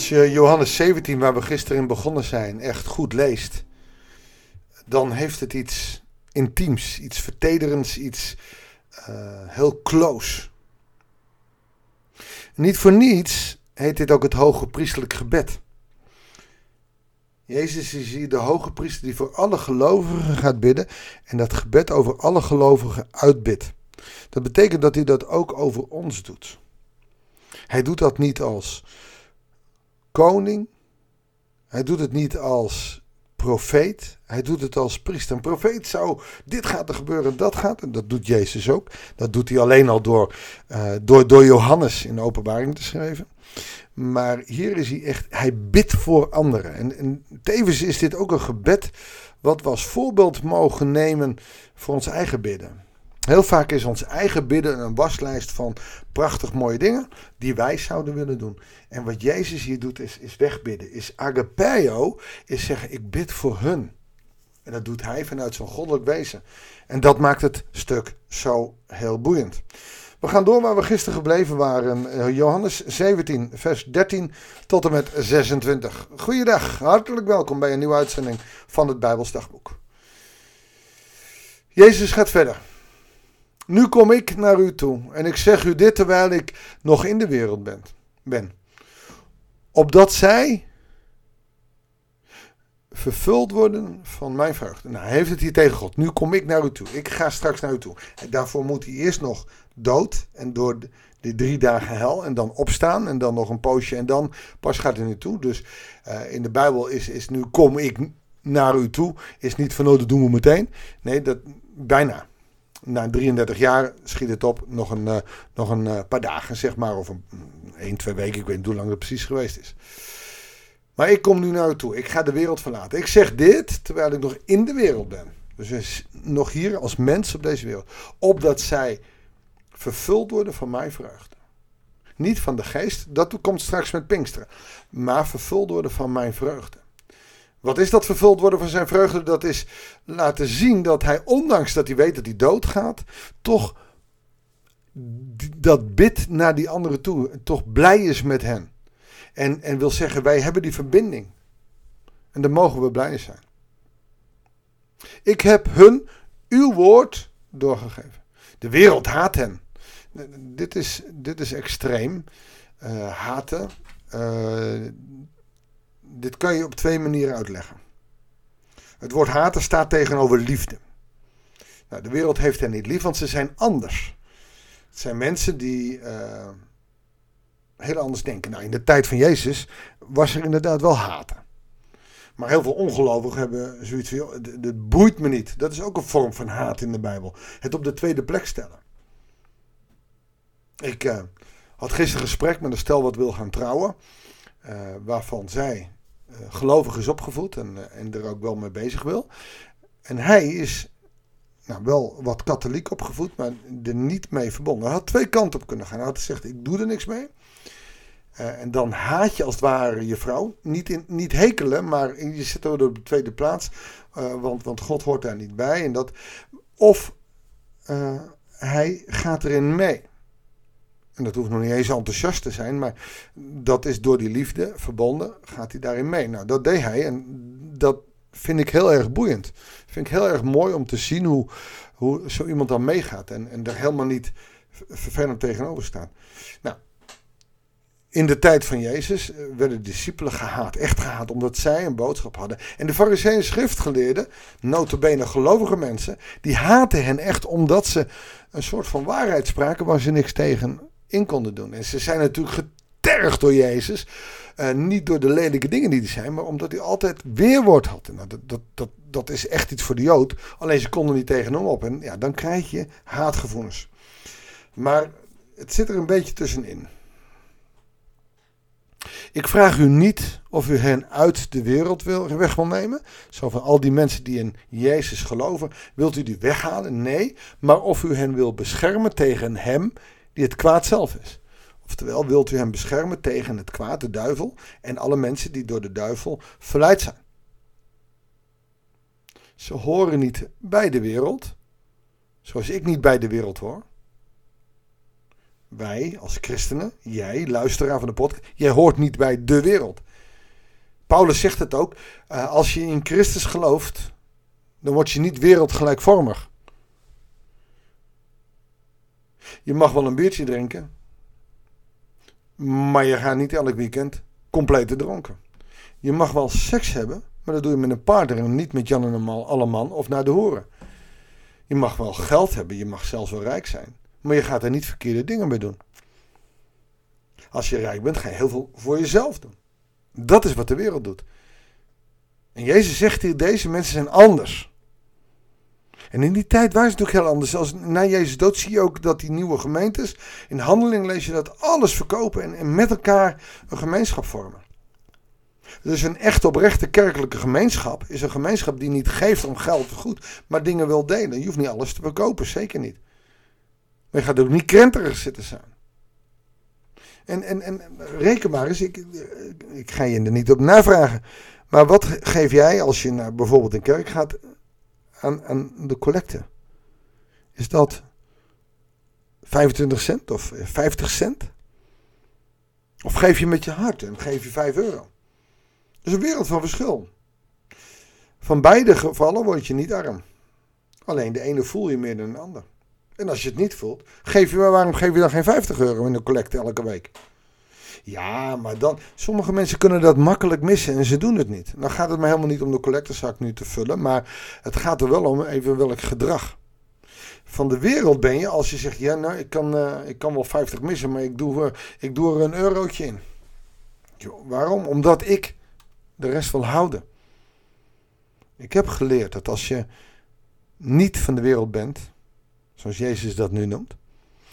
Als je Johannes 17, waar we gisteren in begonnen zijn, echt goed leest, dan heeft het iets intiems, iets vertederends, iets uh, heel close. Niet voor niets heet dit ook het hoge priestelijk gebed. Jezus is hier de hoge priester die voor alle gelovigen gaat bidden en dat gebed over alle gelovigen uitbidt. Dat betekent dat hij dat ook over ons doet. Hij doet dat niet als koning. Hij doet het niet als profeet. Hij doet het als priester. Een profeet zou, dit gaat er gebeuren, dat gaat. En dat doet Jezus ook. Dat doet hij alleen al door, uh, door, door Johannes in de openbaring te schrijven. Maar hier is hij echt, hij bidt voor anderen. En, en tevens is dit ook een gebed wat we als voorbeeld mogen nemen voor ons eigen bidden. Heel vaak is ons eigen bidden een waslijst van prachtig mooie dingen die wij zouden willen doen. En wat Jezus hier doet is, is wegbidden. Is agapeo, is zeggen ik bid voor hun. En dat doet hij vanuit zijn goddelijk wezen. En dat maakt het stuk zo heel boeiend. We gaan door waar we gisteren gebleven waren. Eh, Johannes 17, vers 13 tot en met 26. Goeiedag, hartelijk welkom bij een nieuwe uitzending van het Bijbelsdagboek. Jezus gaat verder. Nu kom ik naar u toe en ik zeg u dit terwijl ik nog in de wereld ben. ben. Opdat zij vervuld worden van mijn vreugde. Nou, hij heeft het hier tegen God. Nu kom ik naar u toe. Ik ga straks naar u toe. En daarvoor moet hij eerst nog dood en door de, drie dagen hel en dan opstaan en dan nog een poosje en dan pas gaat hij nu toe. Dus uh, in de Bijbel is, is nu kom ik naar u toe, is niet van oh dat doen we meteen. Nee, dat bijna na 33 jaar schiet het op nog een, uh, nog een uh, paar dagen, zeg maar. Of een, 1, 2 weken, ik weet niet hoe lang het precies geweest is. Maar ik kom nu naar u toe. Ik ga de wereld verlaten. Ik zeg dit terwijl ik nog in de wereld ben. Dus nog hier als mens op deze wereld. Opdat zij vervuld worden van mijn vreugde. Niet van de geest, dat komt straks met Pinksteren. Maar vervuld worden van mijn vreugde. Wat is dat vervuld worden van zijn vreugde? Dat is laten zien dat hij, ondanks dat hij weet dat hij doodgaat, toch dat bidt naar die anderen toe. Toch blij is met hen. En, en wil zeggen, wij hebben die verbinding. En daar mogen we blij zijn. Ik heb hun uw woord doorgegeven. De wereld haat hen. Dit is, dit is extreem. Uh, haten. Uh, dit kan je op twee manieren uitleggen. Het woord haten staat tegenover liefde. Nou, de wereld heeft hen niet lief, want ze zijn anders. Het zijn mensen die uh, heel anders denken. Nou, in de tijd van Jezus was er inderdaad wel haten. Maar heel veel ongelovigen hebben zoiets van, dat boeit me niet. Dat is ook een vorm van haat in de Bijbel. Het op de tweede plek stellen. Ik uh, had gisteren een gesprek met een stel wat wil gaan trouwen. Uh, waarvan zij gelovig is opgevoed en, uh, en er ook wel mee bezig wil. En hij is nou, wel wat katholiek opgevoed, maar er niet mee verbonden. Hij had twee kanten op kunnen gaan. Hij had gezegd, ik doe er niks mee. Uh, en dan haat je als het ware je vrouw. Niet, in, niet hekelen, maar je zit er op de tweede plaats. want, want God hoort daar niet bij. En dat, of hij gaat erin mee. En dat hoeft nog niet eens enthousiast te zijn, maar dat is door die liefde verbonden, gaat hij daarin mee. Nou, dat deed hij en dat vind ik heel erg boeiend. Vind ik heel erg mooi om te zien hoe, hoe zo iemand dan meegaat en, en er helemaal niet vervelend tegenover staat. Nou, in de tijd van Jezus eh, werden discipelen gehaat, echt gehaat, omdat zij een boodschap hadden. En de fariseeën schriftgeleerden, notabene gelovige mensen, die haatten hen echt omdat ze een soort van waarheid spraken waar ze niks tegen in konden doen. En ze zijn natuurlijk getergd door Jezus. Uh, niet door de lelijke dingen die er zijn, maar omdat hij altijd weerwoord had. Nou, dat, dat, dat, dat is echt iets voor de Jood. Alleen ze konden niet tegen hem op. En ja, dan krijg je haatgevoelens. Maar het zit er een beetje tussenin. Ik vraag u niet of u hen uit de wereld wil, weg wil nemen. Zo van al die mensen die in Jezus geloven, wilt u die weghalen? Nee, maar of u hen wil beschermen tegen hem die het kwaad zelf is. Oftewel, wilt u hem beschermen tegen het kwaad, de duivel, en alle mensen die door de duivel verleid zijn. Ze horen niet bij de wereld, zoals ik niet bij de wereld hoor. wij als christenen, jij, luisteraar van de podcast, jij hoort niet bij de wereld. Paulus zegt het ook, uh, als je in Christus gelooft, dan word je niet wereldgelijkvormig. Je mag wel een biertje drinken, maar je gaat niet elk weekend compleet dronken. Je mag wel seks hebben, maar dat doe je met een partner en niet met Jan en Alleman of naar de horen. Je mag wel geld hebben, je mag zelfs wel rijk zijn, maar je gaat er niet verkeerde dingen mee doen. Als je rijk bent, ga je heel veel voor jezelf doen. Dat is wat de wereld doet. En Jezus zegt hier, deze mensen zijn anders. En in die tijd waren ze natuurlijk heel anders. Als na Jezus dood zie je ook dat die nieuwe gemeentes, in handeling lees je dat alles verkopen en, en met elkaar een gemeenschap vormen. Dus een echt oprechte kerkelijke gemeenschap is een gemeenschap die niet geeft om geld of goed, maar dingen wil delen. Je hoeft niet alles te verkopen, zeker niet. Maar je gaat ook niet krenterig zitten zijn. En, en, en reken maar eens, ik, ik ga je er niet op navragen. Maar wat geef jij als je naar bijvoorbeeld een kerk gaat aan, de collecte? Is dat 25 cent of 50 cent? Of geef je met je hart en geef je 5 euro? Dat is een wereld van verschil. Van beide gevallen word je niet arm. Alleen de ene voel je meer dan de ander. En als je het niet voelt, geef je, waarom geef je dan geen 50 euro in de collecte elke week? Ja, maar dan. Sommige mensen kunnen dat makkelijk missen en ze doen het niet. Dan gaat het me helemaal niet om de collectezak nu te vullen, maar het gaat er wel om even welk gedrag. Van de wereld ben je als je zegt: Ja, nou, ik kan, uh, ik kan wel 50 missen, maar ik doe, uh, ik doe er een eurotje in. Waarom? Omdat ik de rest wil houden. Ik heb geleerd dat als je niet van de wereld bent, zoals Jezus dat nu noemt,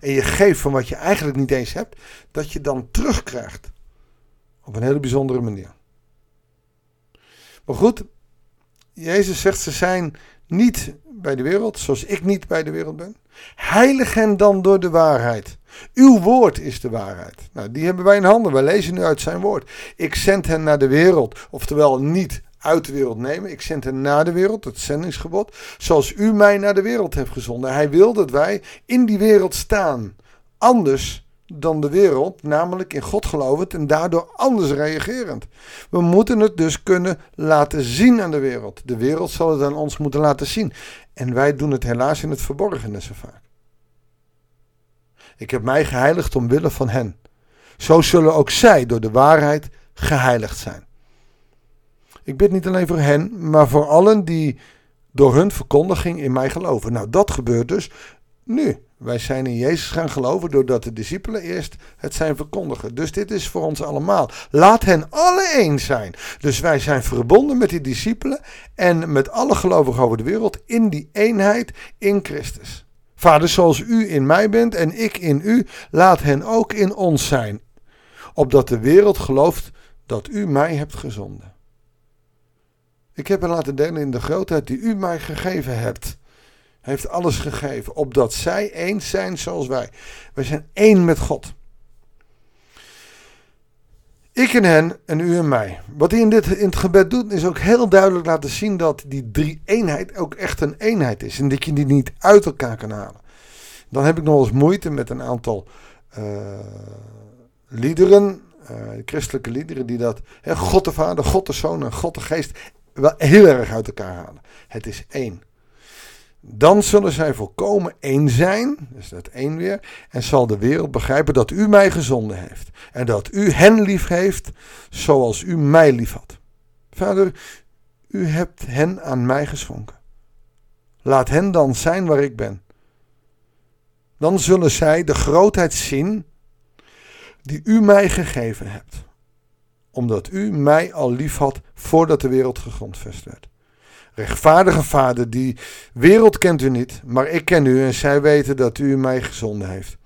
en je geeft van wat je eigenlijk niet eens hebt, dat je dan terugkrijgt. Op een hele bijzondere manier. Maar goed, Jezus zegt ze zijn niet bij de wereld, zoals ik niet bij de wereld ben. Heilig hen dan door de waarheid. Uw woord is de waarheid. Nou, die hebben wij in handen. Wij lezen nu uit zijn woord. Ik zend hen naar de wereld, oftewel niet uit de wereld nemen. Ik zend hen naar de wereld, het zendingsgebod, zoals u mij naar de wereld hebt gezonden. Hij wil dat wij in die wereld staan. Anders dan de wereld, namelijk in God gelovend en daardoor anders reagerend. We moeten het dus kunnen laten zien aan de wereld. De wereld zal het aan ons moeten laten zien. En wij doen het helaas in het verborgene zo vaak. Ik heb mij geheiligd omwille van hen. Zo zullen ook zij door de waarheid geheiligd zijn. Ik bid niet alleen voor hen, maar voor allen die door hun verkondiging in mij geloven. Nou, dat gebeurt dus nu. Wij zijn in Jezus gaan geloven doordat de discipelen eerst het zijn verkondigen. Dus dit is voor ons allemaal. Laat hen alle één zijn. Dus wij zijn verbonden met die discipelen en met alle gelovigen over de wereld in die eenheid in Christus. Vader, zoals u in mij bent en ik in u, laat hen ook in ons zijn. Opdat de wereld gelooft dat u mij hebt gezonden. Ik heb hen laten delen in de grootheid die u mij gegeven hebt. Heeft alles gegeven, opdat zij één zijn zoals wij. Wij zijn één met God. Ik en hen en u en mij. Wat hij in, dit, in het gebed doet, is ook heel duidelijk laten zien dat die drie eenheid ook echt een eenheid is. En dat je die niet uit elkaar kan halen. Dan heb ik nog eens moeite met een aantal uh, liederen, uh, christelijke liederen, die dat, hè, God de Vader, God de Zoon en God de Geest, wel heel erg uit elkaar halen. Het is één. Dan zullen zij volkomen één zijn, dus dat één weer, en zal de wereld begrijpen dat u mij gezonden heeft. En dat u hen lief heeft zoals u mij lief had. Vader, u hebt hen aan mij geschonken. Laat hen dan zijn waar ik ben. Dan zullen zij de grootheid zien die u mij gegeven hebt. Omdat u mij al lief had voordat de wereld gegrondvest werd. Rechtvaardige Vader, die wereld kent u niet, maar ik ken u en zij weten dat u mij gezonden heeft.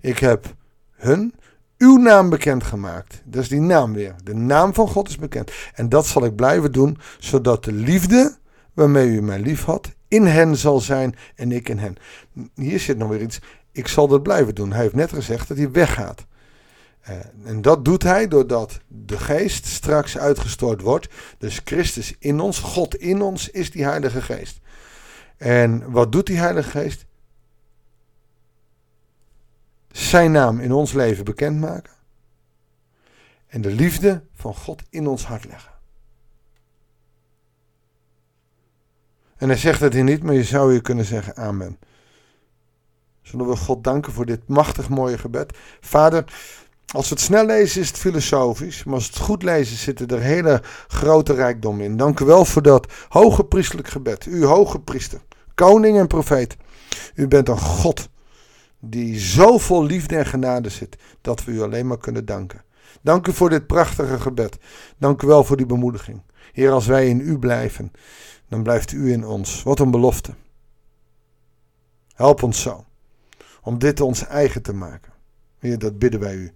Ik heb hun uw naam bekendgemaakt. Dat is die naam weer. De naam van God is bekend. En dat zal ik blijven doen, zodat de liefde waarmee u mij lief had, in hen zal zijn en ik in hen. Hier zit nog weer iets. Ik zal dat blijven doen. Hij heeft net gezegd dat hij weggaat. Uh, en dat doet hij doordat de geest straks uitgestort wordt. Dus Christus in ons, God in ons, is die Heilige Geest. En wat doet die Heilige Geest? zijn naam in ons leven bekendmaken. En de liefde van God in ons hart leggen. En hij zegt het hier niet, maar je zou hier kunnen zeggen amen. Zullen we God danken voor dit machtig mooie gebed. Vader, als we het snel lezen is het filosofisch, maar als we het goed lezen zitten er hele grote rijkdom in. Dank u wel voor dat hoge priestelijk gebed. U hoge priester, koning en profeet. U bent een God die zo vol liefde en genade zit dat we u alleen maar kunnen danken. Dank u voor dit prachtige gebed. Dank u wel voor die bemoediging. Heer, als wij in u blijven, dan blijft u in ons. Wat een belofte. Help ons zo om dit ons eigen te maken. Heer, dat bidden wij u.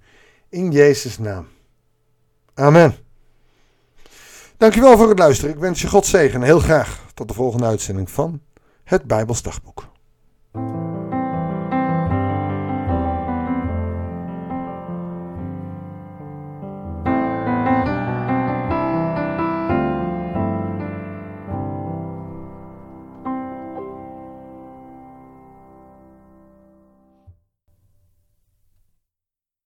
In Jezus' naam. Amen. Dankjewel voor het luisteren. Ik wens je God zegen. Heel graag tot de volgende uitzending van het Bijbels Dagboek.